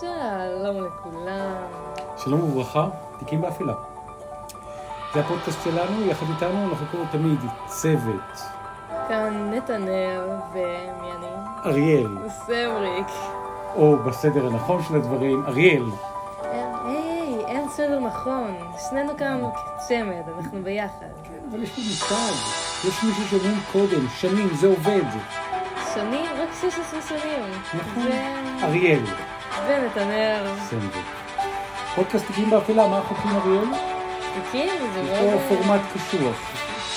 שלום לכולם. שלום וברכה, תיקים באפלה. זה הפודקאסט שלנו, יחד איתנו אנחנו קוראים תמיד צוות. כאן נתנאל ומי אני? אריאל, סמריק. או בסדר הנכון של הדברים, אריאל. היי, אין סדר נכון. שנינו כאן צמד, אנחנו ביחד. אבל יש לי מושג, יש מישהו שאומרים קודם, שנים, זה עובד. שנים? רק 16 שנים. נכון. אריאל. ונתנאל. סנדל. פודקאסט תיקים באפלה, מה החוקים אריאל? תיקים? זה מאוד... פה פורמט קשוח.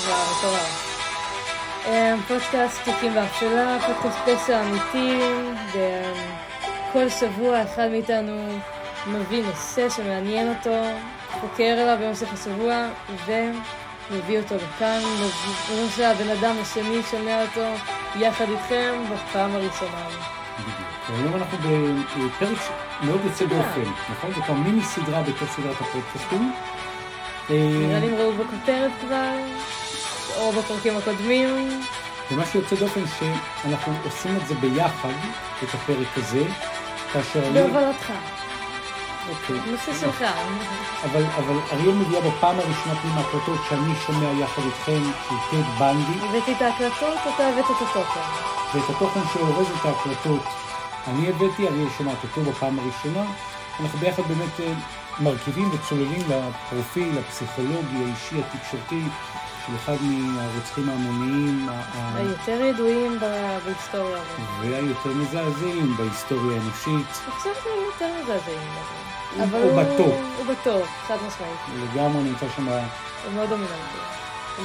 וואו, מטורף. אמ, פודקאסט תיקים באפלה, פודקאסט פשע אמיתי, וכל שבוע אחד מאיתנו מביא נושא שמעניין אותו, חוקר עליו במשך השבוע, ומביא אותו לכאן, מביא שהבן אדם השני שומע אותו יחד איתכם בפעם הראשונה. והיום אנחנו בפרק מאוד יוצא דופן, נכון? זה כבר מיני סדרה בתוך סדרת הפודקאסטים. נראה לי הם ראו בכותרת כבר, או בפרקים הקודמים. ומה שיוצא דופן שאנחנו עושים את זה ביחד, את הפרק הזה, כאשר. בהובלתך, אוקיי. נושא שלך. אבל, אבל אריאל מגיע בפעם הראשונה עם ההקלטות שאני שומע יחד איתכם, של טד בנדי, הבאתי את ההקלטות, אתה הבאת את התוכן. ואת התוכן שאורז את ההקלטות אני הבאתי, אריאל שומעת אותו בפעם הראשונה. אנחנו ביחד באמת אה, מרכיבים וצוללים לפרופיל הפסיכולוגי, האישי, התקשורתי, של אחד מהרוצחים ההמוניים היותר ידועים בהיסטוריה. והיותר מזעזעים בהיסטוריה האנושית. אני חושבת שהוא יותר מזעזעים. הוא- אבל הוא בטופ. הוא בטופ, חד משמעית. לגמרי נמצא שם הוא מאוד דומיננטי.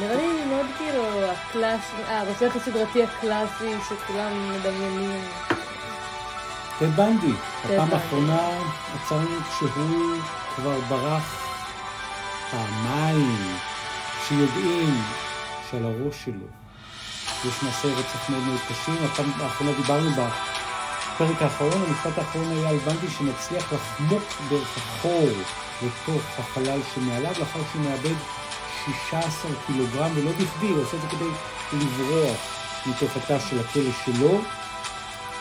נראה לי מאוד כאילו הקלאסי, אה, הרוצח הסדרתי הקלאסי שכולם מדמיינים. טד בנדי. בפעם. האחרונה עצרנו כשהוא כבר ברח פעמיים, שיודעים שעל הראש שלו יש מעשי רצח מאוד מאוד קשים. הפעם האחרונה דיברנו בפרק האחרון, המשפט האחרון היה על בנדי שמצליח לחמוק דרך החור לתוך החלל שמעליו לאחר שהוא מאבד 16 קילוגרם, ולא בכדי, הוא עושה את זה כדי לברוח מתוך התא של הכלא שלו.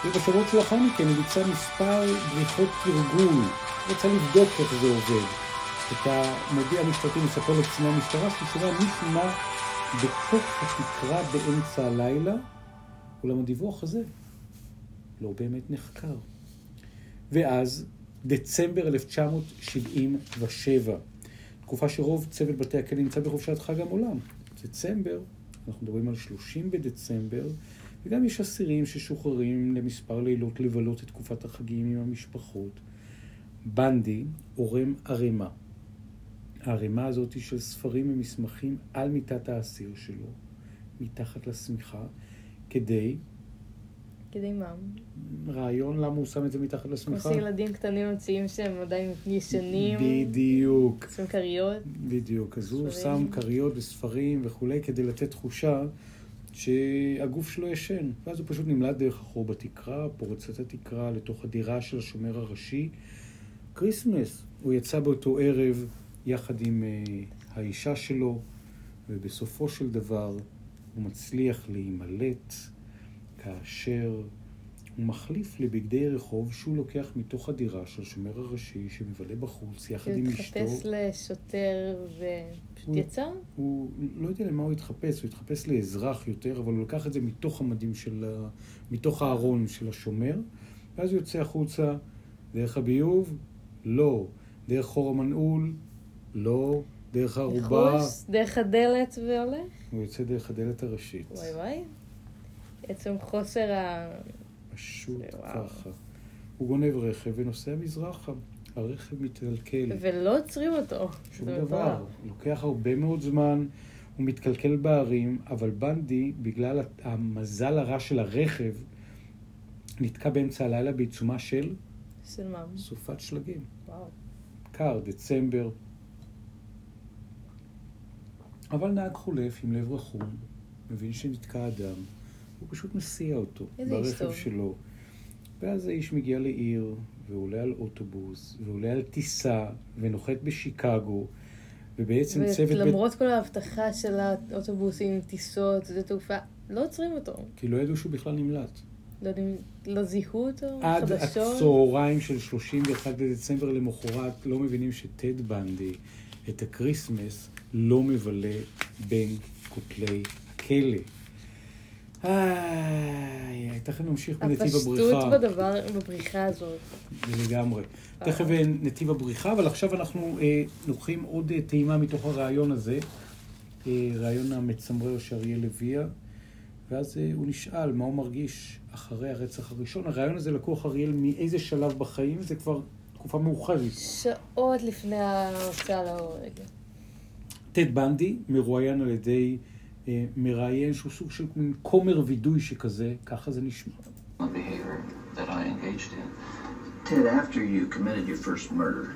ובשבועות שלאחר מכן הוא ביצע מספר בריחות תרגול, הוא רצה לבדוק איך זה עובד. את המודיע המשטרתי מספר לקציני המשטרה שהוא שומע מישהו מה בתוך התקרה באמצע הלילה, אולם הדיווח הזה לא באמת נחקר. ואז, דצמבר 1977, תקופה שרוב צוות בתי הכלא נמצא בחופשת חג המולם. דצמבר, אנחנו מדברים על 30 בדצמבר, וגם יש אסירים ששוחררים למספר לילות לבלות את תקופת החגים עם המשפחות. בנדי עורם ערימה. הערימה הזאת היא של ספרים ומסמכים על מיטת האסיר שלו, מתחת לשמיכה, כדי, כדי מה? רעיון למה הוא שם את זה מתחת כמו לשמיכה? שילדים קטנים מציגים שהם עדיין ישנים, בדיוק. עושים כריות. בדיוק, אז הוא. שם כריות וספרים וכולי כדי לתת תחושה שהגוף שלו ישן. ואז הוא פשוט נמלט דרך החור בתקרה, פורץ את התקרה לתוך הדירה של השומר הראשי. Christmas, הוא יצא באותו ערב יחד עם uh, האישה שלו, ובסופו של דבר הוא מצליח להימלט כאשר מחליף לבגדי רחוב שהוא לוקח מתוך הדירה של השומר הראשי שמבלה בחוץ יחד עם אשתו. התחפש לשוטר ופשוט הוא- יצא? הוא לא יודע למה הוא התחפש, הוא התחפש לאזרח יותר, אבל הוא לקח את זה מתוך המדים של ה... מתוך הארון של השומר, ואז הוא יוצא החוצה דרך הביוב, לא. דרך חור המנעול, לא. דרך הערובה, ניחוש, דרך הדלת והולך? הוא יוצא דרך הדלת הראשית. וואי וואי. עצם חוסר ה... פשוט וואו. ככה. הוא גונב רכב ונוסע מזרחה. הרכב מתקלקל. ולא עוצרים אותו. שום דבר. לוקח הרבה מאוד זמן, הוא מתקלקל בערים, אבל בנדי, בגלל המזל הרע של הרכב, נתקע באמצע הלילה בעיצומה של של מה? סופת שלגים. וואו. קר, דצמבר. אבל נהג חולף עם לב רחום, מבין שנתקע אדם, הוא פשוט מסיע אותו ברכב. שלו. ואז האיש מגיע לעיר, ועולה על אוטובוס, ועולה על טיסה, ונוחת בשיקגו, ובעצם צוות... בית- ולמרות כל ההבטחה של האוטובוסים, טיסות, שדה תעופה, לא עוצרים אותו. כי לא ידעו שהוא בכלל נמלט. לא לא זיהו אותו? עד חדשות? הצהריים של 31 לדצמבר למחרת לא מבינים שטד בנדי את ה Christmas לא מבלה בין כותלי הכלא. איי, תכף נמשיך בנתיב הבריחה. הפשטות בדבר, בבריחה הזאת. לגמרי. תכף אה, נתיב הבריחה, אבל עכשיו אנחנו אה, לוקחים עוד אה, טעימה מתוך הרעיון הזה, אה, רעיון המצמרר שאריאל הביאה, ואז אה, הוא נשאל מה הוא מרגיש אחרי הרצח הראשון. הרעיון הזה לקוח אריאל מאיזה שלב בחיים, זה כבר תקופה מאוחרת. שעות לפני ההוצאה להורג. טד בנדי מרואיין על ידי אה, מראיין שהוא סוג של מין כומר וידוי שכזה, ככה זה נשמע. Ted, after you committed your first murder,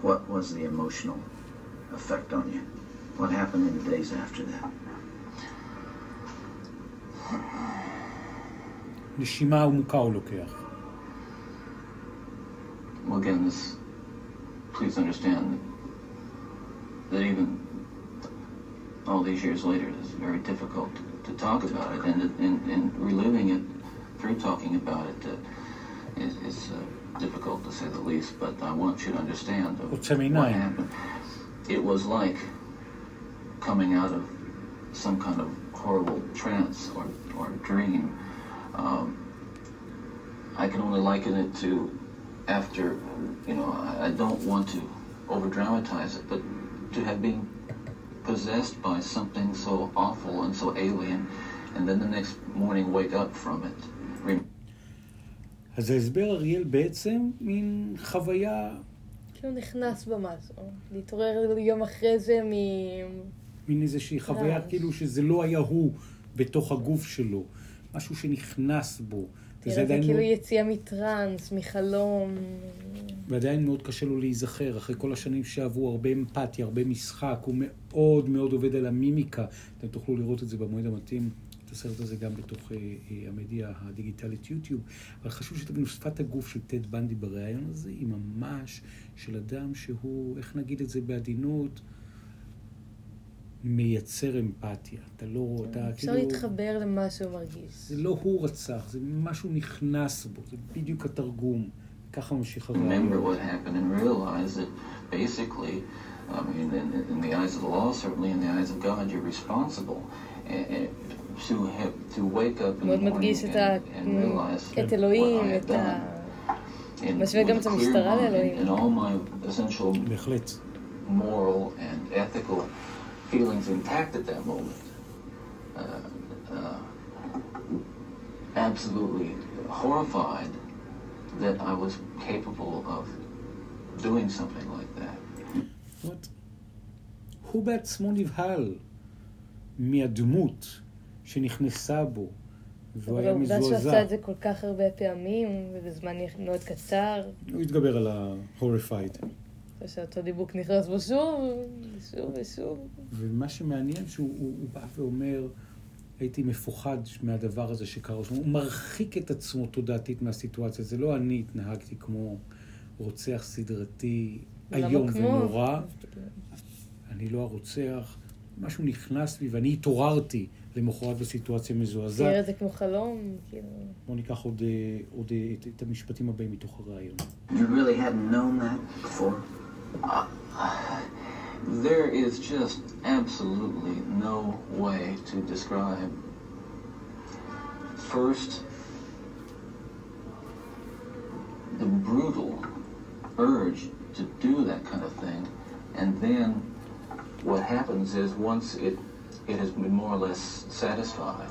what was the emotional effect on you? What happened in the days after that? נשימה עמוקה הוא לוקח. Well, again, this, please understand that, that even all these years later, it's very difficult to, to talk about it, and, and, and reliving it through talking about it uh, is, is uh, difficult to say the least. But I want you to understand what happened. It was like coming out of some kind of horrible trance or, or dream. Um, I can only liken it to after, you know, I, I don't want to over dramatize it, but to have been possessed by something so awful and so alien, and then the next morning wake up from it. אז ההסבר אריאל בעצם מין חוויה... כאילו נכנס במשהו, להתעורר יום אחרי זה מ... מין איזושהי חוויה כאילו שזה לא היה הוא בתוך הגוף שלו, משהו שנכנס בו. תראה, זה כאילו מאוד... יציאה מטראנס, מחלום. ועדיין מאוד קשה לו להיזכר, אחרי כל השנים שעברו, הרבה אמפתיה, הרבה משחק, הוא מאוד מאוד עובד על המימיקה. אתם תוכלו לראות את זה במועד המתאים, את הסרט הזה גם בתוך אה, אה, המדיה הדיגיטלית יוטיוב. אבל חשוב שתבינו, שפת הגוף של טד בנדי בריאיון הזה היא ממש של אדם שהוא, איך נגיד את זה בעדינות, מייצר אמפתיה. אתה לא, אתה כאילו... אפשר להתחבר למה שהוא מרגיש. זה לא הוא רצח, זה משהו נכנס בו, זה בדיוק התרגום. ככה ממשיך הרעיון. Remember what happened and realize that basically, I mean, in, in the eyes of the law, certainly in the eyes of God, you're responsible. to, have, to wake up in the morning and, and realize את אלוהים, את ה... משווה גם את המשטרה לאלוהים. Essential moral and ethical feelings intact at that moment. Uh, uh, absolutely horrified that I was capable of doing something like that. What? הוא בעצמו נבהל מהדמות שנכנסה בו, והוא היה מזועזע. אבל העובדה שהוא עשה את זה כל כך הרבה פעמים, ובזמן מאוד קצר. הוא התגבר על ה-horrified. שאותו דיבוק נכנס בו שוב, שוב ושוב. ומה שמעניין שהוא הוא, הוא בא ואומר, הייתי מפוחד מהדבר הזה שקרה. הוא מרחיק את עצמו תודעתית מהסיטואציה. זה לא אני התנהגתי כמו רוצח סדרתי איום ונורא. אני לא הרוצח. משהו נכנס בי ואני התעוררתי למחרת בסיטואציה מזועזעת. תראה את זה כמו חלום, כאילו. בואו ניקח עוד, עוד את, את המשפטים הבאים מתוך הרעיון. You really hadn't known that before? There is just absolutely no way to describe. First, the brutal urge to do that kind of thing, and then what happens is once it it has been more or less satisfied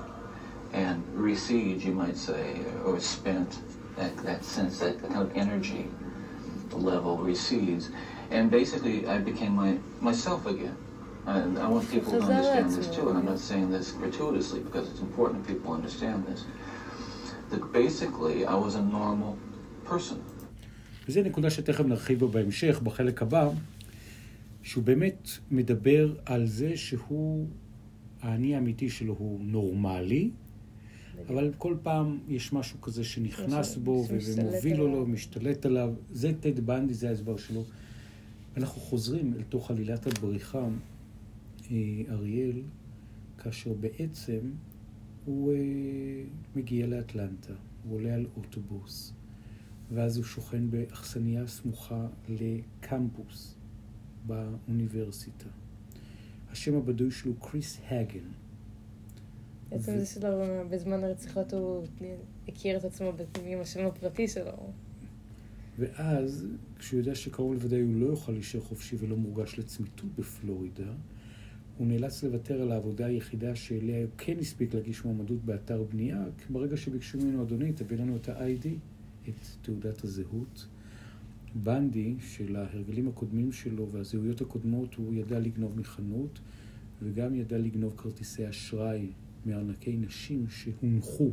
and recedes, you might say, or spent, that, that sense, that kind of energy level recedes. And basically, I became my myself again. And I want people to understand this too, and I'm not saying this gratuitously because it's important that people understand this. That basically, I was a normal person. וזו נקודה שתכף נרחיב בה בהמשך, בחלק הבא, שהוא באמת מדבר על זה שהוא, האני האמיתי שלו הוא נורמלי, אבל כל פעם יש משהו כזה שנכנס בו ומוביל לו, משתלט עליו. זה טד בנדי, זה ההסבר שלו. אנחנו חוזרים אל תוך עלילת הבריחה, אריאל, כאשר בעצם הוא מגיע לאטלנטה. הוא עולה על אוטובוס, ואז הוא שוכן באכסניה סמוכה לקמפוס באוניברסיטה. השם הבדוי שלו קריס הגן. עצם זה שלו בזמן הרציחות הוא הכיר את עצמו עם השם הפרטי שלו. ואז, כשהוא יודע שקרוב לוודאי הוא לא יוכל להישאר חופשי ולא מורגש לצמיתות בפלורידה, הוא נאלץ לוותר על העבודה היחידה שאליה הוא כן הספיק להגיש מועמדות באתר בנייה, כי ברגע שביקשו ממנו, אדוני, תביא לנו את ה-ID, את תעודת הזהות. בנדי, של ההרגלים הקודמים שלו והזהויות הקודמות, הוא ידע לגנוב מחנות, וגם ידע לגנוב כרטיסי אשראי מארנקי נשים שהונחו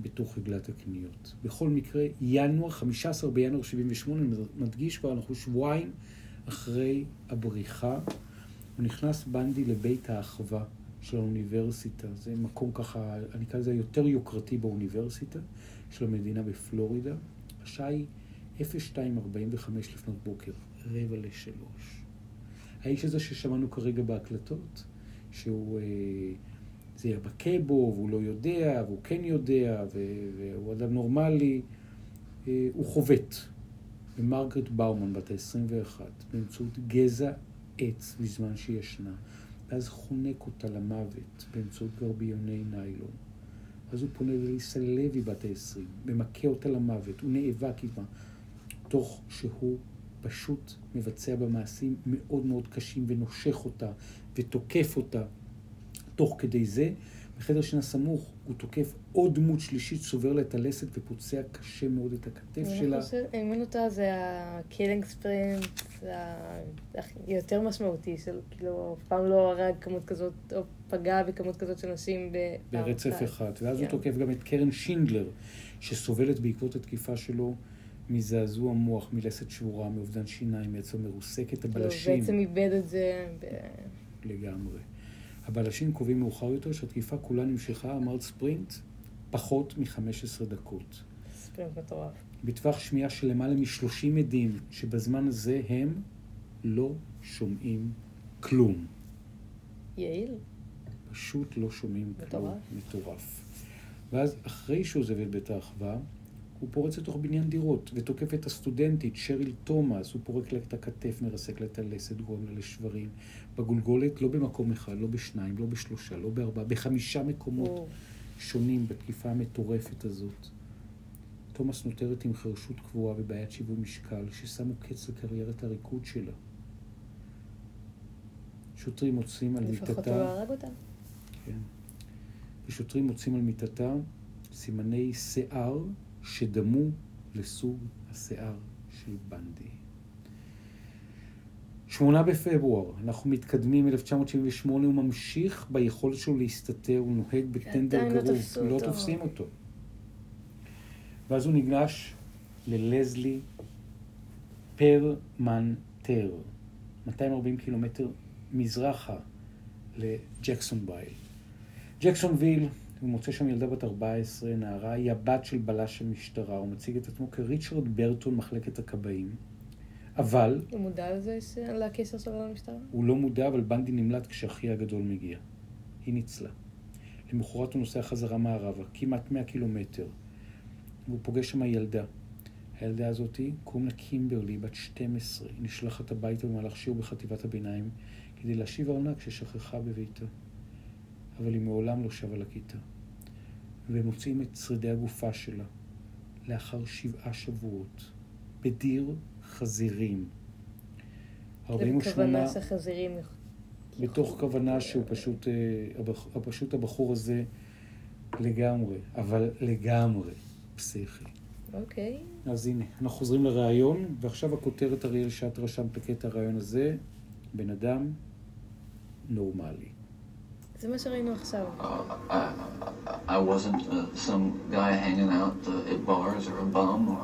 בתוך עגלת הקניות. בכל מקרה, ינואר, 15 בינואר 78, מדגיש כבר, אנחנו שבועיים אחרי הבריחה, הוא נכנס בנדי לבית האחווה של האוניברסיטה. זה מקום ככה, אני אקרא לזה יותר יוקרתי באוניברסיטה של המדינה בפלורידה. השעה היא 02:45 לפנות בוקר, רבע לשלוש. האיש הזה ששמענו כרגע בהקלטות, שהוא... זה יבקה בו, והוא לא יודע, והוא כן יודע, והוא אדם נורמלי, אה, הוא חובט במרגרט באומן, בת ה-21, באמצעות גזע עץ בזמן שישנה, ואז חונק אותה למוות באמצעות גרביוני ניילון. אז הוא פונה לליסה לוי בת ה-20, ומכה אותה למוות, הוא נאבק עימה, תוך שהוא פשוט מבצע במעשים מאוד מאוד קשים ונושך אותה ותוקף אותה. תוך כדי זה, בחדר שינה סמוך הוא תוקף עוד דמות שלישית, שובר לה את הלסת ופוצע קשה מאוד את הכתף שלה. אני חושבת, אם אינני טועה זה ה killing sprint, זה היותר משמעותי של כאילו, אף פעם לא הרג כמות כזאת, או פגע בכמות כזאת של נשים ברצף אחד. ואז הוא כן. תוקף גם את קרן שינדלר, שסובלת בעקבות התקיפה שלו. מזעזוע מוח, מלסת שבורה, מאובדן שיניים, מעצם מרוסקת הבלשים. הוא בעצם איבד את זה. לגמרי. הבלשים קובעים מאוחר יותר שהתקיפה כולה נמשכה, אמרת ספרינט, פחות מ-15 דקות. ספרינט מטורף. בטווח שמיעה של למעלה מ-30 עדים, שבזמן הזה הם לא שומעים כלום. יעיל. פשוט לא שומעים מטורף. כלום. מטורף. ואז, אחרי שהוא עוזב את בית האחווה, הוא פורץ לתוך בניין דירות ותוקף את הסטודנטית שריל תומאס, הוא פורק לה את הכתף, מרסק לה את הלסת, גורם לה לשברים. בגולגולת, לא במקום אחד, לא בשניים, לא בשלושה, לא בארבעה, בחמישה מקומות או. שונים בתקיפה המטורפת הזאת. תומאס נותרת עם חרשות קבועה ובעיית שיווי משקל, ששמו קץ לקריירת הריקוד שלה. שוטרים מוצאים על מיטתה... לפחות הוא לא הרג אותה. כן. ושוטרים מוצאים על מיטתה סימני שיער שדמו לסוג השיער של בנדי. שמונה בפברואר, אנחנו מתקדמים, מ-1978, הוא ממשיך ביכולת שלו להסתתר, הוא נוהג בטנדר לא גרוב, לא, לא תופסים אותו. ואז הוא ניגש ללזלי פרמנטר, 240 קילומטר מזרחה לג'קסונוויל. ג'קסונוויל הוא מוצא שם ילדה בת 14, נערה, היא הבת של בלש המשטרה, הוא מציג את עצמו כריצ'רד ברטון, מחלקת הכבאים. אבל... הוא מודע לזה, לקשר שלו למשטרה? הוא לא מודע, אבל בנדי נמלט כשאחיה הגדול מגיע. היא ניצלה. למחרת הוא נוסע חזרה מערבה, כמעט 100 קילומטר, והוא פוגש שם ילדה. הילדה הזאתי, קוראים לה קימברלי, בת 12. היא נשלחת הביתה במהלך שיעור בחטיבת הביניים כדי להשיב ארנק ששכחה בביתה. אבל היא מעולם לא שבה לכיתה. והם מוצאים את שרידי הגופה שלה לאחר שבעה שבועות, בדיר חזירים. 48... בכוונה שחזירים... מתוך כוונה שהוא פשוט, אה, פשוט הבחור הזה לגמרי, אבל לגמרי פסיכי. אוקיי. Okay. אז הנה, אנחנו חוזרים לראיון, ועכשיו הכותרת, אריאל, שאת רשמת בקטע הראיון הזה, בן אדם נורמלי. זה מה שראינו עכשיו. I wasn't uh, some guy hanging out uh, at bars or a bum or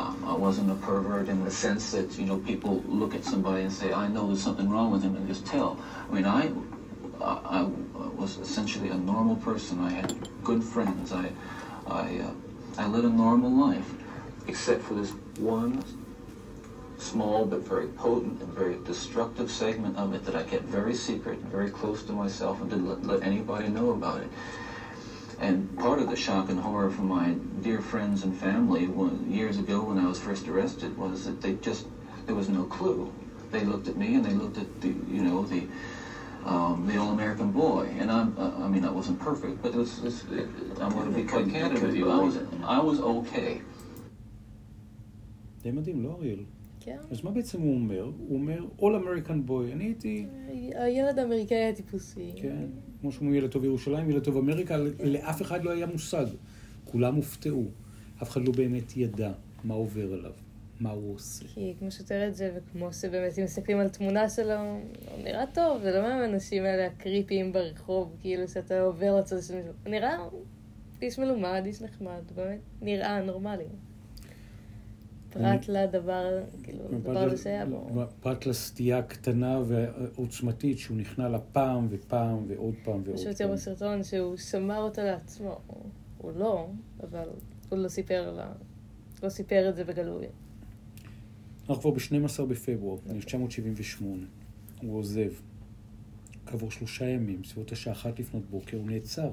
um, I wasn't a pervert in the sense that, you know, people look at somebody and say, I know there's something wrong with him and just tell. I mean, I, I, I was essentially a normal person. I had good friends. I, I, uh, I led a normal life, except for this one small but very potent and very destructive segment of it that I kept very secret and very close to myself and didn't let, let anybody know about it. And part of the shock and horror for my dear friends and family when, years ago when I was first arrested was that they just, there was no clue. They looked at me and they looked at the, you know, the, um, the all-American boy. And I'm, uh, I mean, I wasn't perfect, but it was, it, it, I'm going to be quite candid with you. I was, I was okay. די מדהים, לא אריאל? כן. אז מה בעצם הוא אומר? הוא אומר, All American Boy. אני הייתי, הילד האמריקאי הטיפוסי. כן, כמו שאומרים ילד טוב ירושלים, ילד טוב אמריקה, לאף אחד לא היה מושג. כולם הופתעו. אף אחד לא באמת ידע מה עובר עליו, מה הוא עושה. כי כמו שתראה את זה, וכמו שבאמת אם מסתכלים על תמונה שלו, הוא נראה טוב, זה לא מהאנשים האלה הקריפיים ברחוב, כאילו שאתה עובר לצד שלו. הוא נראה איש מלומד, איש נחמד, באמת נראה נורמלי. פרט לדבר, כאילו, לדבר הזה שהיה בו. פרט לסטייה הקטנה והעוצמתית שהוא נכנע לה פעם ופעם ועוד פעם ועוד פשוט יותר פעם. בסרטון שהוא שמר אותה לעצמו. הוא- לא, אבל הוא לא סיפר לה, לא סיפר את זה בגלוי. אנחנו כבר ב-12 בפברואר 1978. הוא עוזב. כעבור שלושה ימים, בסביבות השעה אחת לפנות בוקר, הוא נעצר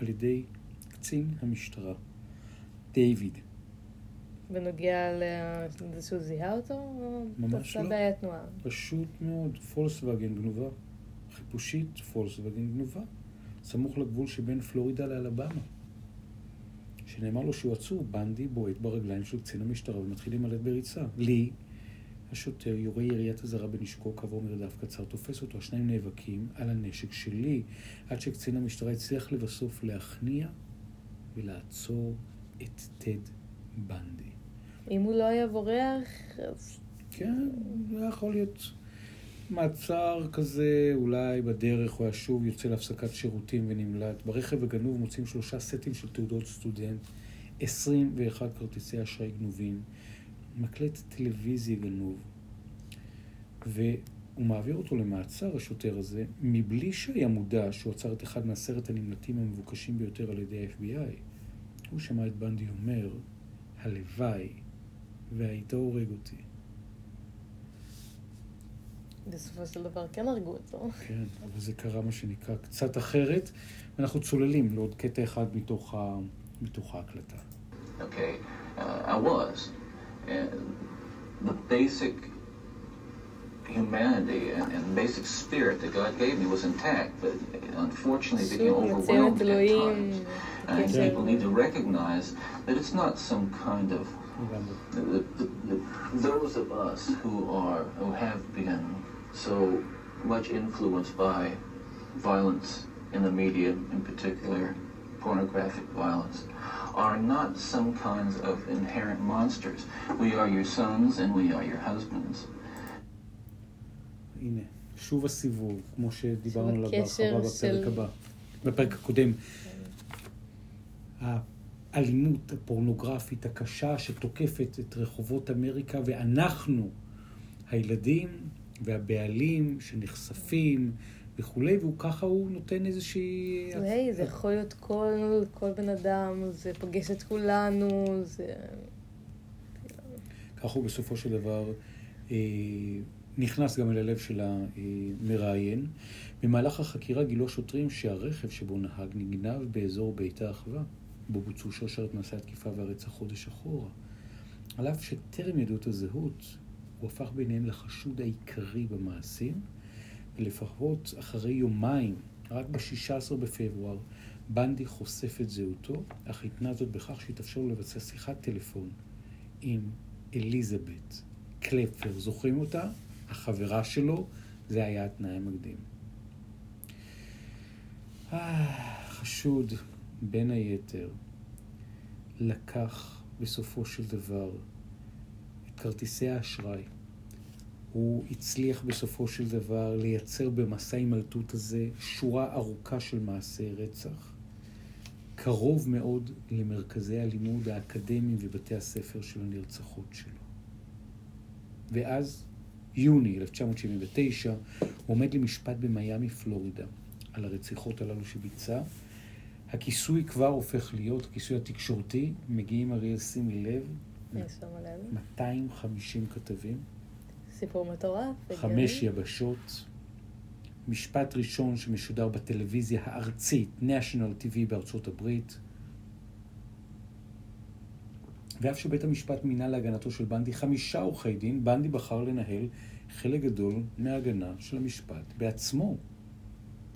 על ידי קצין המשטרה, דיוויד. בנוגע לזה שהוא זיהה אותו? או ממש לא. בעיית תנועה. פשוט מאוד, פולקסווגן גנובה. חיפושית, פולקסווגן גנובה. סמוך לגבול שבין פלורידה לאלבמה. שנאמר לו שהוא עצור, בנדי בועט ברגליים של קצין המשטרה ומתחיל להימלט בריצה. לי, השוטר יורה יריית אזהרה בנשקו, כעבור מרדף קצר, תופס אותו, השניים נאבקים על הנשק שלי, עד שקצין המשטרה הצליח לבסוף להכניע ולעצור את טד בנדי. אם הוא לא היה בורח, אז כן, זה יכול להיות מעצר כזה, אולי בדרך הוא היה שוב יוצא להפסקת שירותים ונמלט. ברכב הגנוב מוצאים שלושה סטים של תעודות סטודנט, 21 כרטיסי אשראי גנובים, מקלט טלוויזיה גנוב, והוא מעביר אותו למעצר, השוטר הזה, מבלי שהיה מודע שהוא עצר את אחד מעשרת הנמלטים המבוקשים ביותר על ידי ה-FBI. הוא שמע את בנדי אומר, הלוואי והיית הורג אותי. בסופו של דבר כן הרגו אותו. כן, אבל זה קרה מה שנקרא קצת אחרת, ואנחנו צוללים לעוד קטע אחד מתוך, ה... מתוך ההקלטה. Okay, uh, I was. And the basic humanity and, and basic spirit that God gave me was intact, but unfortunately it became overwhelmed at times. And people need to recognize that it's not some kind of. the, the, the, those of us who are who have been so much influenced by violence in the media, in particular pornographic violence, are not some kinds of inherent monsters. We are your sons and we are your husbands. הנה, שוב הסיבוב, כמו שדיברנו עליו הקשר בהרחבה בפרק של- הבא, בפרק הקודם. האלימות הפורנוגרפית הקשה שתוקפת את רחובות אמריקה, ואנחנו, הילדים והבעלים שנחשפים וכולי, והוא ככה הוא נותן איזושהי... היי, זה יכול להיות כל, כל בן אדם, זה פוגש את כולנו, זה... ככה הוא בסופו של דבר אה, נכנס גם אל הלב של המראיין. במהלך החקירה גילו השוטרים שהרכב שבו נהג נגנב באזור בית האחווה, בו בוצעו שרשרת מעשי התקיפה והרצח חודש אחורה. על אף שטרם ידעו את הזהות, הוא הפך ביניהם לחשוד העיקרי במעשים, ולפחות אחרי יומיים, רק ב-16 בפברואר, בנדי חושף את זהותו, אך התנה זאת בכך שהתאפשר לו לבצע שיחת טלפון עם אליזבת קלפר, זוכרים אותה? החברה שלו, זה היה התנאי המקדים. אה, חשוד, בין היתר, לקח בסופו של דבר את כרטיסי האשראי. הוא הצליח בסופו של דבר לייצר במסע ההימלטות הזה שורה ארוכה של מעשי רצח. קרוב מאוד למרכזי הלימוד האקדמיים ובתי הספר של הנרצחות שלו. ואז, יוני 1979, הוא עומד למשפט במיאמי, פלורידה, על הרציחות הללו שביצע. הכיסוי כבר הופך להיות, הכיסוי התקשורתי, מגיעים אריאל, שימי לב, אני שמה לב. 250 כתבים, סיפור מטורף. חמש. יבשות, משפט ראשון שמשודר בטלוויזיה הארצית, national TV בארצות הברית. ואף שבית המשפט מינה להגנתו של בנדי חמישה עורכי דין, בנדי בחר לנהל חלק גדול מההגנה של המשפט בעצמו.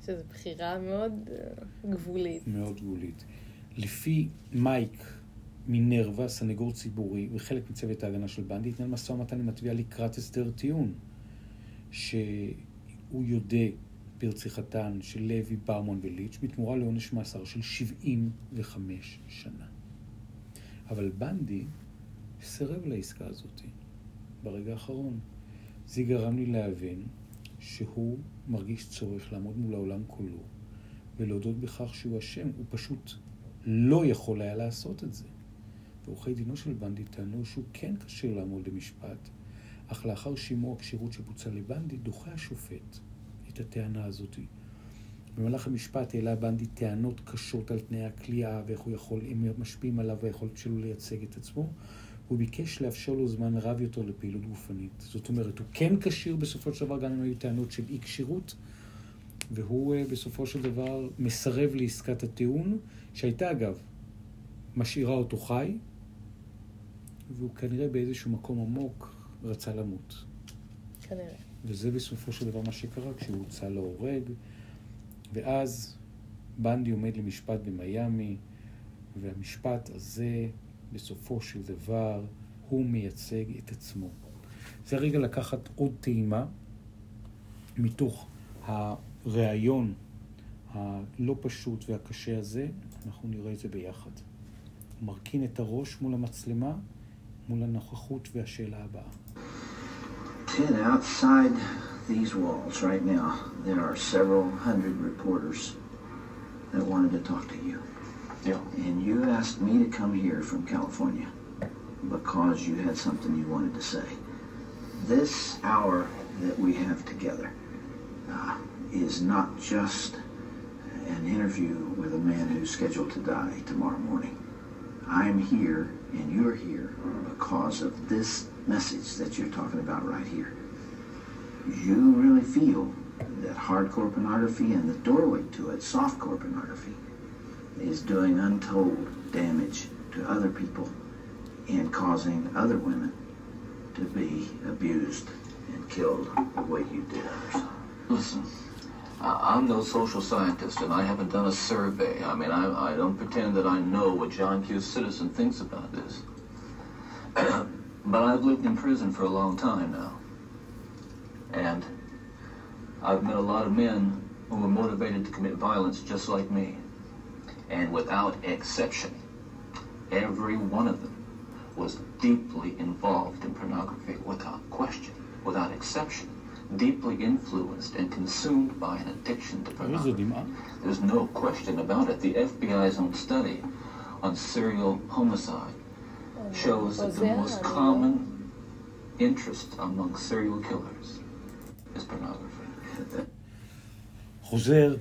שזו בחירה מאוד אה, גבולית. מאוד גבולית. לפי מייק מינרווה, סנגור ציבורי וחלק מצוות ההגנה של בנדי, התנהל משא ומתן עם התביעה לקראת הסדר טיעון, שהוא יודה ברציחתן של לוי, ברמון וליץ' בתמורה לעונש מאסר של 75 שנה. אבל בנדי סירב לעסקה הזאת ברגע האחרון. זה גרם לי להבין שהוא מרגיש צורך לעמוד מול העולם כולו ולהודות בכך שהוא אשם. הוא פשוט לא יכול היה לעשות את זה. ועורכי דינו של בנדי טענו שהוא כן כשיר לעמוד למשפט, אך לאחר שימוע כשירות שבוצע לבנדי, דוחה השופט את הטענה הזאת. במהלך המשפט העלה בנדי טענות קשות על תנאי הכליאה ואיך הוא יכול, אם משפיעים עליו והיכולת שלו לייצג את עצמו. הוא ביקש לאפשר לו זמן רב יותר לפעילות גופנית. זאת אומרת, הוא כן כשיר בסופו של דבר, גם אם היו טענות של אי כשירות, והוא אה, בסופו של דבר מסרב לעסקת הטיעון, שהייתה אגב, משאירה אותו חי, והוא כנראה באיזשהו מקום עמוק רצה למות. כנראה. וזה בסופו של דבר מה שקרה כשהוא הוצא להורג, ואז בנדי עומד למשפט במיאמי, והמשפט הזה, בסופו של דבר, הוא מייצג את עצמו. זה רגע לקחת עוד טעימה מתוך הראיון הלא פשוט והקשה הזה, אנחנו נראה את זה ביחד. הוא מרכין את הראש מול המצלמה, מול הנוכחות והשאלה הבאה. Ted, outside these walls right now, there are several hundred reporters that wanted to talk to you. And you asked me to come here from California because you had something you wanted to say. This hour that we have together uh, is not just an interview with a man who's scheduled to die tomorrow morning. I'm here and you're here because of this message that you're talking about right here. You really feel that hardcore pornography and the doorway to it, softcore pornography, is doing untold damage to other people and causing other women to be abused and killed the way you did others. Listen, I'm no social scientist, and I haven't done a survey. I mean, I, I don't pretend that I know what John Q. Citizen thinks about this. but I've lived in prison for a long time now. And I've met a lot of men who were motivated to commit violence just like me And without exception, every one of them was deeply involved in pornography without question, without exception, deeply influenced and consumed by an addiction to איזה pornography. דמעה. There's no question about it. The FBI's own study on serial homicide shows that the חוזר, most אני- common interest among serial killers is pornography. חוזר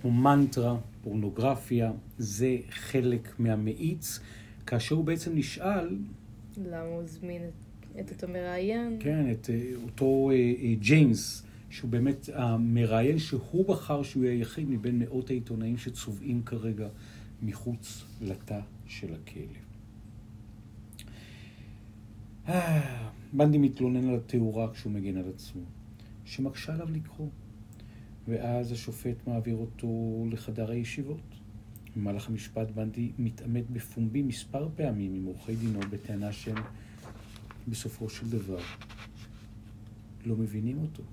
כמו מנטרה, פורנוגרפיה, זה חלק מהמאיץ, כאשר הוא בעצם נשאל, למה הוא הזמין את- אותו מראיין? כן, את אה, אותו אה, אה, ג'יימס, שהוא באמת המראיין שהוא בחר שהוא יהיה היחיד מבין מאות העיתונאים שצובעים כרגע מחוץ לתא של הכלא. בנדי מתלונן על התאורה כשהוא מגן על עצמו, שמקשה עליו לקרוא. ואז השופט מעביר אותו לחדר הישיבות. במהלך המשפט בנדי מתעמת בפומבי מספר פעמים עם עורכי דינו בטענה שהם בסופו של דבר לא מבינים אותו.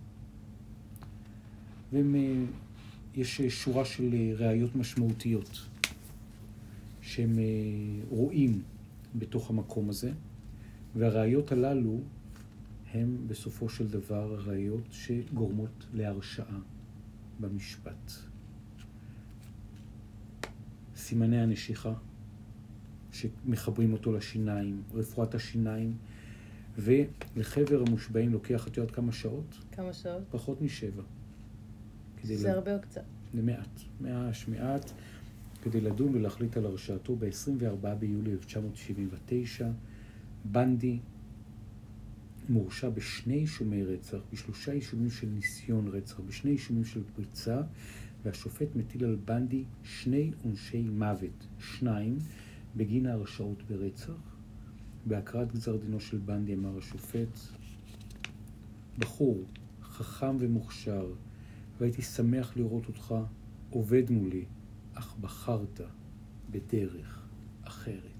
ויש שורה של אה, ראיות משמעותיות שהם אה, רואים בתוך המקום הזה, והראיות הללו הם בסופו של דבר ראיות שגורמות להרשעה במשפט. סימני הנשיכה שמחברים אותו לשיניים, רפואת השיניים, ולחבר המושבעים לוקח, את יודעת כמה שעות? כמה שעות? פחות משבע. זה לדון- הרבה או קצת. זה מעט, ממש מעט, כדי לדון ולהחליט על הרשעתו ב-24 ביולי 1979. בנדי מורשע בשני אישומי רצח, בשלושה אישומים של ניסיון רצח, בשני אישומים של פריצה, והשופט מטיל על בנדי שני עונשי מוות, שניים בגין ההרשעות ברצח. בהקראת גזר דינו של בנדי אמר השופט, בחור חכם ומוכשר, והייתי שמח לראות אותך עובד מולי, אך בחרת בדרך אחרת.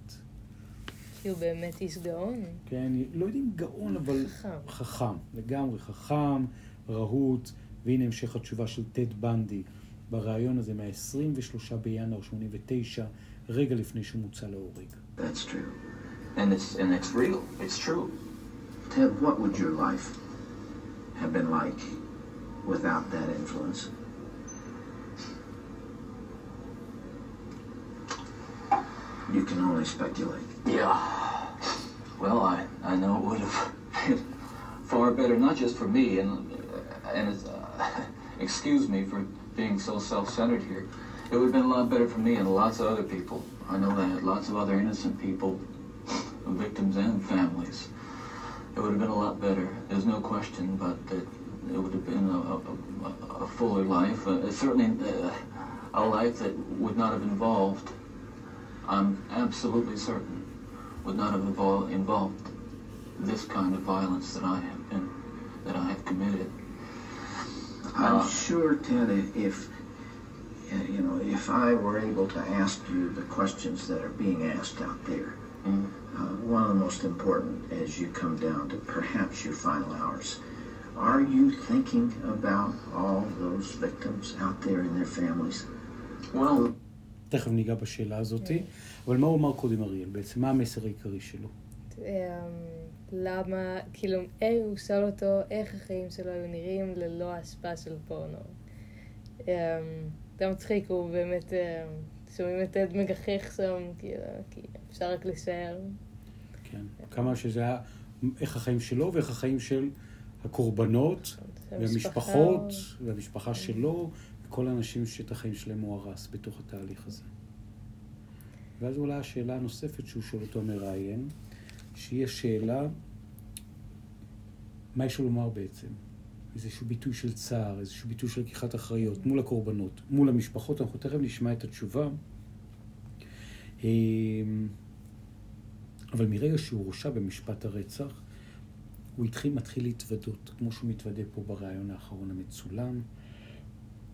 כי הוא באמת איש גאון. כן, לא יודע אם גאון, אבל חכם. חכם, לגמרי חכם, רהוט, והנה המשך התשובה של טד בנדי בריאיון הזה מה-23 בינואר 89, רגע לפני שהוא מוצא להורג. That's true. And it's and it's real. It's true. Ted, what would your life have been like without that influence? You can only speculate. Yeah. Well, I, I know it would have been far better, not just for me, and and uh, excuse me for being so self-centered here. It would have been a lot better for me and lots of other people. I know that lots of other innocent people, victims and families. It would have been a lot better. There's no question, but it, it would have been a, a, a- a fuller life. Uh, certainly uh, a life that would not have involved I'm absolutely certain would not have involved, involved this kind of violence that I have been, that I have committed. I'm Uh, sure, Ted, if you know, if I were able to ask you the questions that are being asked out there, Mm. uh, one of the most important as you come down to perhaps your final hours, are you thinking about all those victims out there and their families? Well, תכף ניגע בשאלה הזאתי, אבל מה הוא אמר קודם אריאל בעצם? מה המסר העיקרי שלו? אמ, למה, כאילו, אה, הוא שאל אותו איך החיים שלו היו נראים ללא ההשפעה של פורנו. אמ, זה מצחיק, הוא באמת, אמ, שומעים את עד מגחך שם, כאילו, כי אפשר רק לשער. כן. כמה שזה היה, איך החיים שלו ואיך החיים של הקורבנות והמשפחות והמשפחה שלו וכל האנשים שאת החיים שלהם הוא הרס בתוך התהליך הזה. ואז עולה השאלה הנוספת שהוא שואל אותו המראיין, שהיא השאלה, מה יש לו לומר בעצם? איזשהו ביטוי של צער, איזשהו ביטוי של לקיחת אחריות מול הקורבנות, מול המשפחות, אנחנו תכף נשמע את התשובה. אמ, אבל מרגע שהוא הורשע במשפט הרצח, הוא התחיל, מתחיל להתוודות, כמו שהוא מתוודה פה בריאיון האחרון המצולם.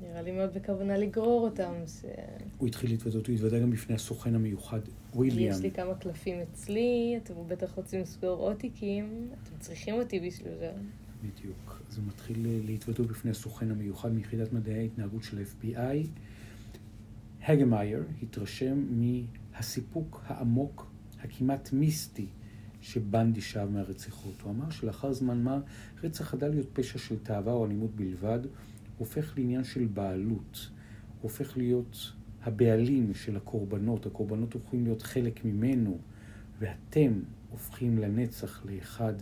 נראה לי מאוד בכוונה לגרור אותם. ש... הוא התחיל להתוודות, הוא התוודה גם בפני הסוכן המיוחד, וויליאם. יש לי כמה קלפים אצלי, אתם בטח רוצים לסגור עוד תיקים, אתם צריכים אותי בשביל זה. בדיוק. אז הוא מתחיל אה, להתוודות בפני הסוכן המיוחד מיחידת מדעי ההתנהגות של ה-FBI. הגמאייר התרשם מהסיפוק העמוק, הכמעט מיסטי, שבנדי שב מהרציחות. הוא אמר שלאחר זמן מה, רצח חדל להיות פשע של תאווה או אלימות בלבד, הופך לעניין של בעלות. הופך להיות הבעלים של הקורבנות. הקורבנות הופכים להיות חלק ממנו, ואתם הופכים לנצח לאחד.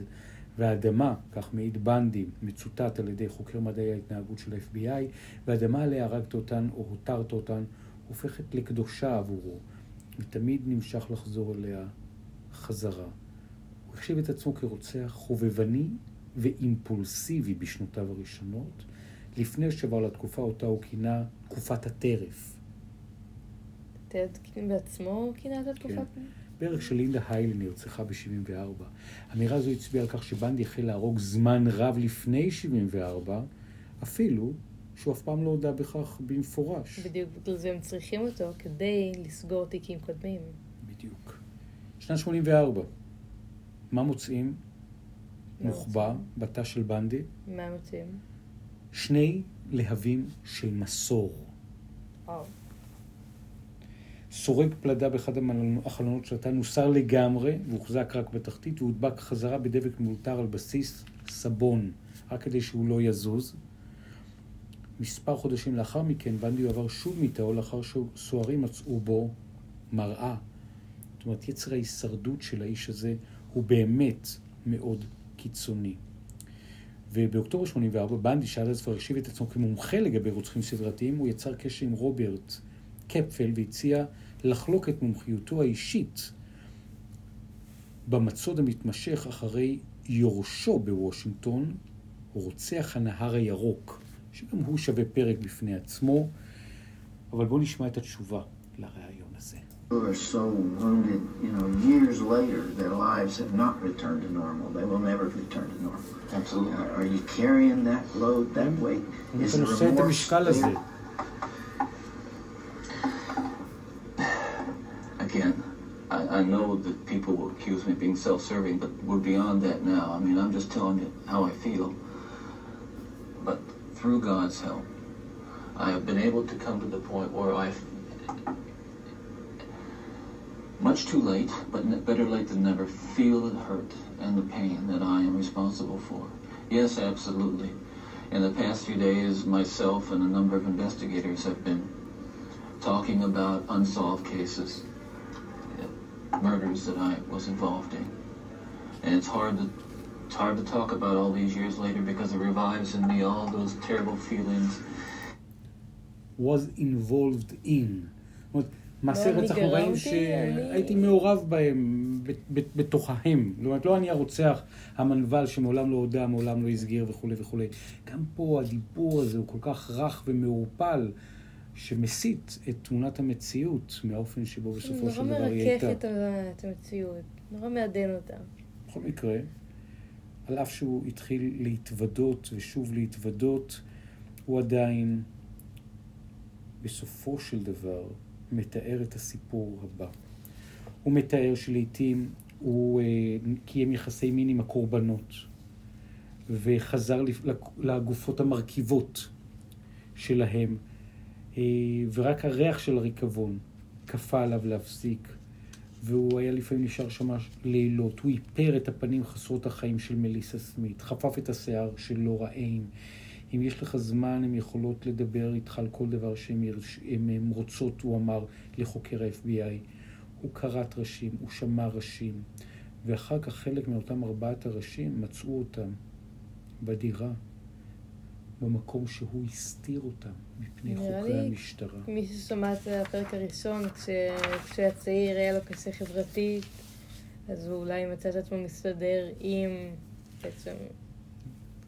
והאדמה, כך מעיד בנדי, מצוטט על ידי חוקר מדעי ההתנהגות של ה-FBI, והאדמה עליה הרגת אותן או הותרת אותן, הופכת לקדושה עבורו, ותמיד נמשך לחזור אליה חזרה. הוא החשיב את עצמו כרוצח חובבני ואימפולסיבי בשנותיו הראשונות, לפני שעבר לתקופה אותה הוא כינה תקופת הטרף. טד בעצמו כינה את התקופה? כן. בערך שלינדה היילי נרצחה ב-74. אמירה זו הצביעה על כך שבנדי החל להרוג זמן רב לפני 74, אפילו שהוא אף פעם לא הודה בכך במפורש. בדיוק בגלל זה הם צריכים אותו כדי לסגור תיקים קודמים. בדיוק. שנת 84, מה מוצאים? מוחבא? בתא של בנדי, מה מוצאים? שני להבים של מסור. וואו. סורג פלדה באחד החלונות של התא נוסר לגמרי והוחזק רק בתחתית והודבק חזרה בדבק מאולתר על בסיס סבון, רק כדי שהוא לא יזוז. מספר חודשים לאחר מכן בנדי עבר שוב מתאו לאחר שסוהרים מצאו בו מראה. זאת אומרת, יצר ההישרדות של האיש הזה הוא באמת מאוד קיצוני. ובאוקטובר 84 בנדי שעד אז כבר השיב את עצמו כמומחה לגבי רוצחים סדרתיים, הוא יצר קשר עם רוברט קפפל והציע לחלוק את מומחיותו האישית במצוד המתמשך אחרי יורשו בוושינגטון, רוצח הנהר הירוק, שגם הוא שווה פרק בפני עצמו, אבל בואו נשמע את התשובה לראיון הזה. who are so wounded, you know, years later, their lives have not returned to normal. They will never return to normal. Absolutely. Are, are you carrying that load, that weight? Is the remorse there? Again, I, I know that people will accuse me of being self-serving, but we're beyond that now. I mean, I'm just telling you how I feel. But through God's help, I have been able to come to the point where I've much too late, but ne- better late than never, feel the hurt and the pain that I am responsible for. Yes, absolutely. In the past few days, myself and a number of investigators have been talking about unsolved cases, uh, murders that I was involved in. And it's hard to it's hard to talk about all these years later because it revives in me all those terrible feelings was involved in. זאת אומרת, מעשי רצח נוראים שהייתי אני- מעורב בהם, בתוכהם. זאת אומרת, לא אני הרוצח, המנוול שמעולם לא הודה, מעולם לא הסגיר וכולי וכולי. גם פה הדיבור הזה הוא כל כך רך ומעורפל, שמסיט את תמונת המציאות מהאופן שבו בסופו נורא של דבר היא מרכך הייתה. את ה- את המציאות, נורא מעדן אותה. בכל מקרה, על אף שהוא התחיל להתוודות ושוב להתוודות, הוא עדיין, בסופו של דבר, מתאר את הסיפור הבא. הוא מתאר שלעיתים הוא אה, קיים יחסי מין עם הקורבנות, וחזר לגופות המרכיבות שלהם, אה, ורק הריח של הריקבון כפה עליו להפסיק. והוא היה לפעמים נשאר שם לילות. הוא איפר את הפנים חסרות החיים של מליסה סמית, חפף את השיער של לורה איין. אם יש לך זמן, הן יכולות לדבר איתך על כל דבר שהן רוצות, הוא אמר לחוקר ה-FBI. הוא כרת ראשים, הוא שמע ראשים, ואחר כך חלק מאותם ארבעת הראשים מצאו אותם בדירה, במקום שהוא הסתיר אותם מפני חוקרי לי- המשטרה. מי ששמע את הפרק הראשון, כש- כשהוא היה צעיר, היה לו קשה חברתית, אז הוא אולי מצא את עצמו מסתדר עם בעצם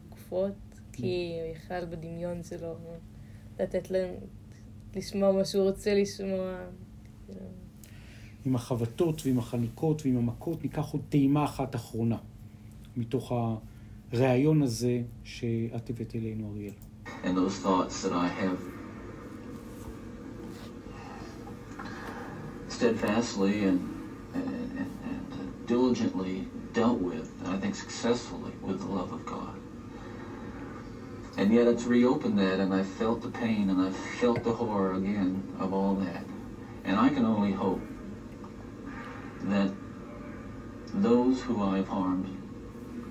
גופות, כי יכל בדמיון שלו לתת להם לשמוע מה שהוא רוצה לשמוע. עם החבטות ועם החניקות ועם המכות, ניקח עוד טעימה אחת אחרונה מתוך הריאיון הזה שאת הבאת אלינו, אריאל. and those thoughts that I have steadfastly and, and, and, and diligently dealt with, and I think successfully, with the love of God. And yet it's reopened that, and I felt the pain, and I felt the horror again of all that. And I can only hope that those who I've harmed,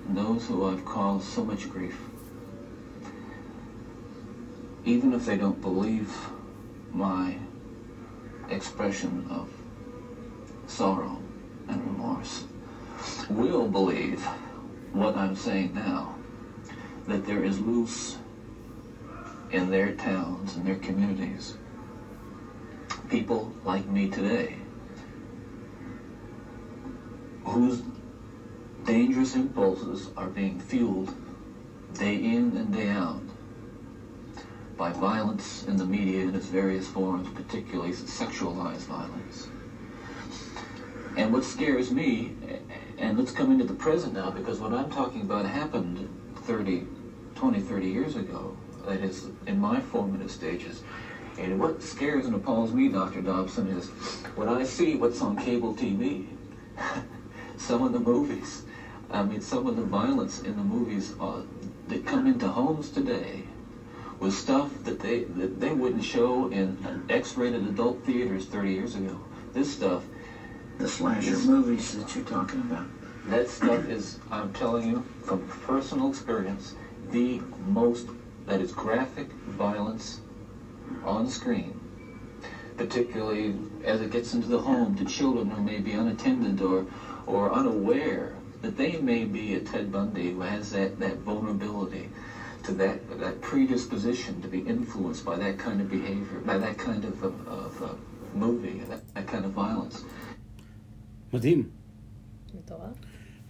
those who I've caused so much grief, even if they don't believe my expression of sorrow and remorse, will believe what I'm saying now that there is loose in their towns and their communities people like me today whose dangerous impulses are being fueled day in and day out by violence in the media in its various forms, particularly sexualized violence. And what scares me, and let's come into the present now, because what I'm talking about happened 30, 20, 30 years ago, that is, in my formative stages. And what scares and appalls me, Dr. Dobson, is when I see what's on cable TV, some of the movies, I mean, some of the violence in the movies uh, that come into homes today with stuff that they that they wouldn't show in X-rated adult theaters 30 years ago. This stuff, The slasher movies that you're talking about. that stuff is, I'm telling you from personal experience, the most that is graphic violence on screen, particularly as it gets into the home to children who may be unattended or or unaware that they may be a Ted Bundy who has that, that vulnerability to that that predisposition to be influenced by that kind of behavior, by that kind of, of, of uh, movie, that, that kind of violence. מדהים. מטורף.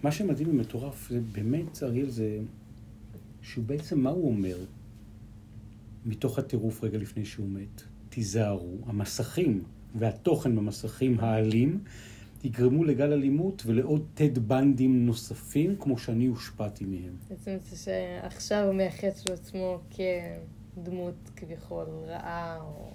מה שמדהים ומטורף, זה באמת, אריאל, זה שהוא בעצם, מה הוא אומר מתוך הטירוף רגע לפני שהוא מת? תיזהרו, המסכים והתוכן במסכים האלים יגרמו לגל אלימות ולעוד טד בנדים נוספים, כמו שאני הושפעתי מהם. בעצם זה שעכשיו הוא מייחס לעצמו כדמות כביכול רעה או...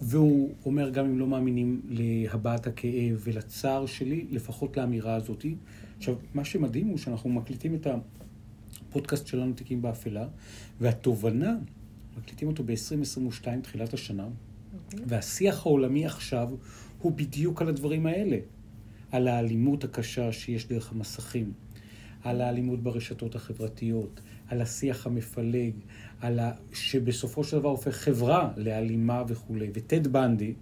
והוא אומר, גם אם לא מאמינים להבעת הכאב ולצער שלי, לפחות לאמירה הזאתי. עכשיו, מה שמדהים הוא שאנחנו מקליטים את הפודקאסט שלנו, תיקים באפלה, והתובנה, מקליטים אותו ב-2022, תחילת השנה, והשיח העולמי עכשיו הוא בדיוק על הדברים האלה. על האלימות הקשה שיש דרך המסכים, על האלימות ברשתות החברתיות, על השיח המפלג, על ה... שבסופו של דבר הופך חברה לאלימה וכולי. וטד בנדי,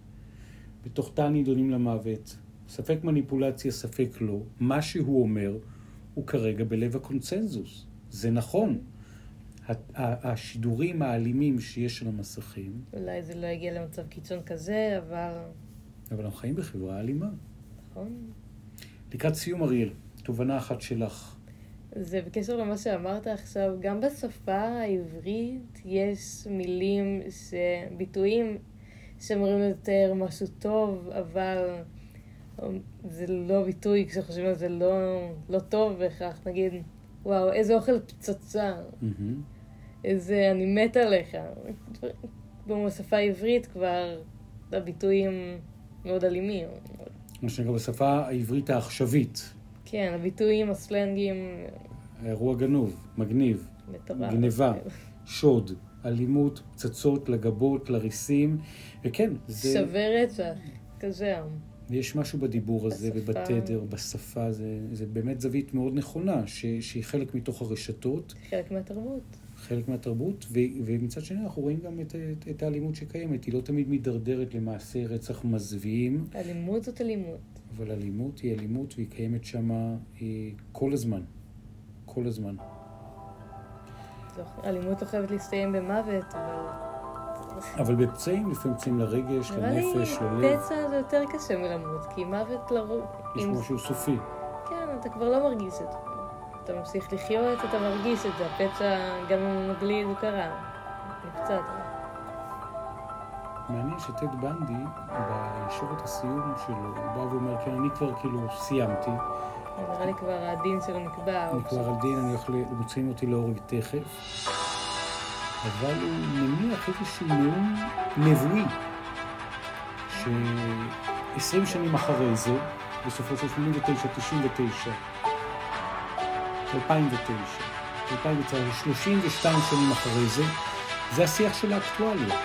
בתוך תא נידונים למוות, ספק מניפולציה, ספק לא, מה שהוא אומר הוא כרגע בלב הקונצנזוס. זה נכון. השידורים האלימים שיש על המסכים... אולי זה לא יגיע למצב קיצון כזה, אבל... אבל אנחנו חיים בחברה אלימה. נכון. לקראת סיום, אריאל, תובנה אחת שלך. זה בקשר למה שאמרת עכשיו, גם בשפה העברית יש מילים, ביטויים שאומרים יותר משהו טוב, אבל זה לא ביטוי, כשחושבים על זה לא, לא טוב בהכרח. נגיד, וואו, איזה אוכל פצצה. איזה אני מת עליך. בשפה העברית כבר הביטויים מאוד אלימים. מה שנקרא בשפה העברית העכשווית. כן, הביטויים, הסלנגים. אירוע גנוב, מגניב. מטורף. גניבה, שוד, אלימות, פצצות לגבות, לריסים, וכן, זה... שווה רצח, כזה. יש משהו בדיבור הזה בשפה... ובתדר, בשפה, זה, זה באמת זווית מאוד נכונה, ש, שהיא חלק מתוך הרשתות. חלק מהתרבות. חלק מהתרבות, ו, ומצד שני אנחנו רואים גם את, את, את האלימות שקיימת. היא לא תמיד מידרדרת למעשי רצח מזוויעים. אלימות זאת אלימות. אבל אלימות היא אלימות והיא קיימת שם כל הזמן. כל הזמן. אלימות לא חייבת להסתיים במוות, אבל... אבל בפצעים, לפעמים פצעים לרגש, לנפש, ללב. נראה לי פצע זה יותר קשה מלמות, כי מוות לרוב... יש משהו סופי. כן, אתה כבר לא מרגיש את זה. אתה ממשיך לחיות, אתה מרגיש את זה. הפצע, גם אם הוא מגליד, הוא קרה. נפצעת. מעניין שטד בנדי, בישורת הסיום שלו, הוא בא ואומר, כן, אני כבר כאילו סיימתי. נראה לי כבר הדין שלו נקבע. אני כבר הדין, מוצאים אותי להורג תכף. אבל הוא מניח איזשהו נאום נבואי, ש-20 שנים אחרי זה, בסופו של 89, 99, 2009, 2009, 32 שנים אחרי זה, זה השיח של האקטואליה.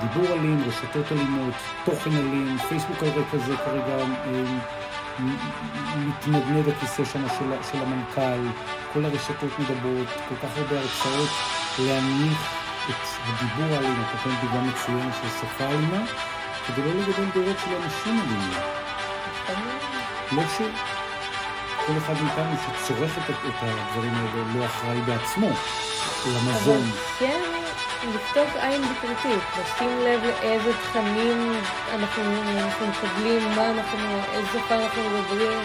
דיבור אלים, רשתות אלימות, תוכן אלים, פייסבוק על רקע זה כרגע אה, מתנדנד הכיסא שם של, של המנכ"ל, כל הרשתות מדברות, כל כך הרבה הרצאות להנמיך את הדיבור האלים, את נותן דוגמה מצוינת של שפה אלימה, כדי לא לגדל דורות של אנשים אלימים. לא ש... כל אחד מאיתנו שצורך את, את הדברים האלה לא אחראי בעצמו למזון. אבל כן, לפתוח עין ביקורתית, לשים לב לאיזה תכנים אנחנו, אנחנו מקבלים, מה אנחנו, איזה שפה אנחנו מדברים.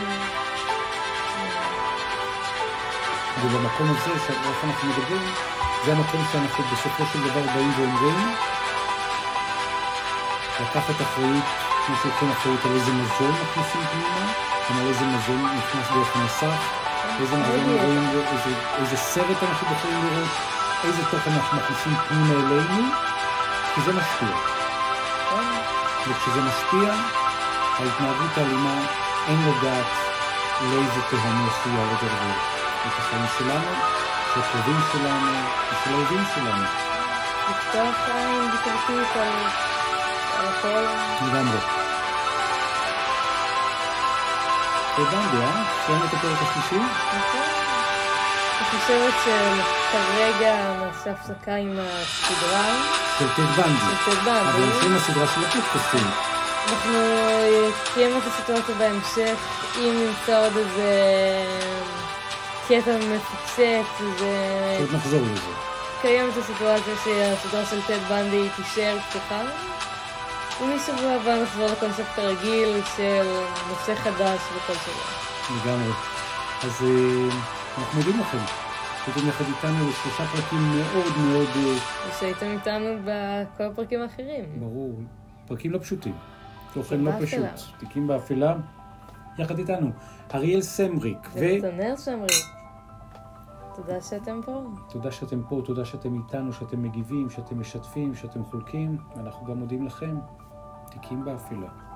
ובמקום הזה, שאיך אנחנו מדברים, זה המקום שאנחנו בסופו של דבר באים ואומרים, לקחת אחריות, כמו שלוקחים אחריות על איזה מזון מכניסים פנימה, כלומר איזה מזון נכנס דרך המסך, איזה מזון רואים, איזה, סרט אנחנו בוחרים לראות, איזה תוכן אנחנו מכניסים פנימה אלינו, כי זה משפיע. וכשזה משפיע, ההתנהגות האלימה אין לדעת לאיזה תהום עשויה לגרבר. את החיים שלנו, של הקרובים שלנו ושל האויבים שלנו. לפתוח עין ביקורתית על הכל. לגמרי. הבנתי, אה? סיימת את הפרק השלישי? נכון. אני חושבת שכרגע נעשה הפסקה עם הסדרה. של טד בנדי. של טד בנדי. אבל נתחיל הסדרה של הפודקאסטים. אנחנו קיימנו את הסיטואציה בהמשך, אם נמצא עוד איזה קטע מפוצץ, איזה... עוד נחזור לזה. קיימת הסיטואציה שהסדרה של טד בנדי תישאר פתוחה. ומשבוע הבא נחזור לקונספט הרגיל של נושא חדש וכל שבוע. לגמרי. אז אה, אנחנו מודים לכם. הייתם יחד איתנו לשלושה פרקים מאוד מאוד, אה, ושהייתם איתנו בכל הפרקים האחרים. ברור, פרקים לא פשוטים. תוכן לא. פשוט. תיקים באפלה, יחד איתנו. אריאל סמריק, ונתנאל שמרי. תודה שאתם פה. ותודה שאתם פה, תודה שאתם איתנו, שאתם מגיבים, שאתם משתפים, שאתם חולקים. אנחנו גם מודים לכם. תיקים באפלה.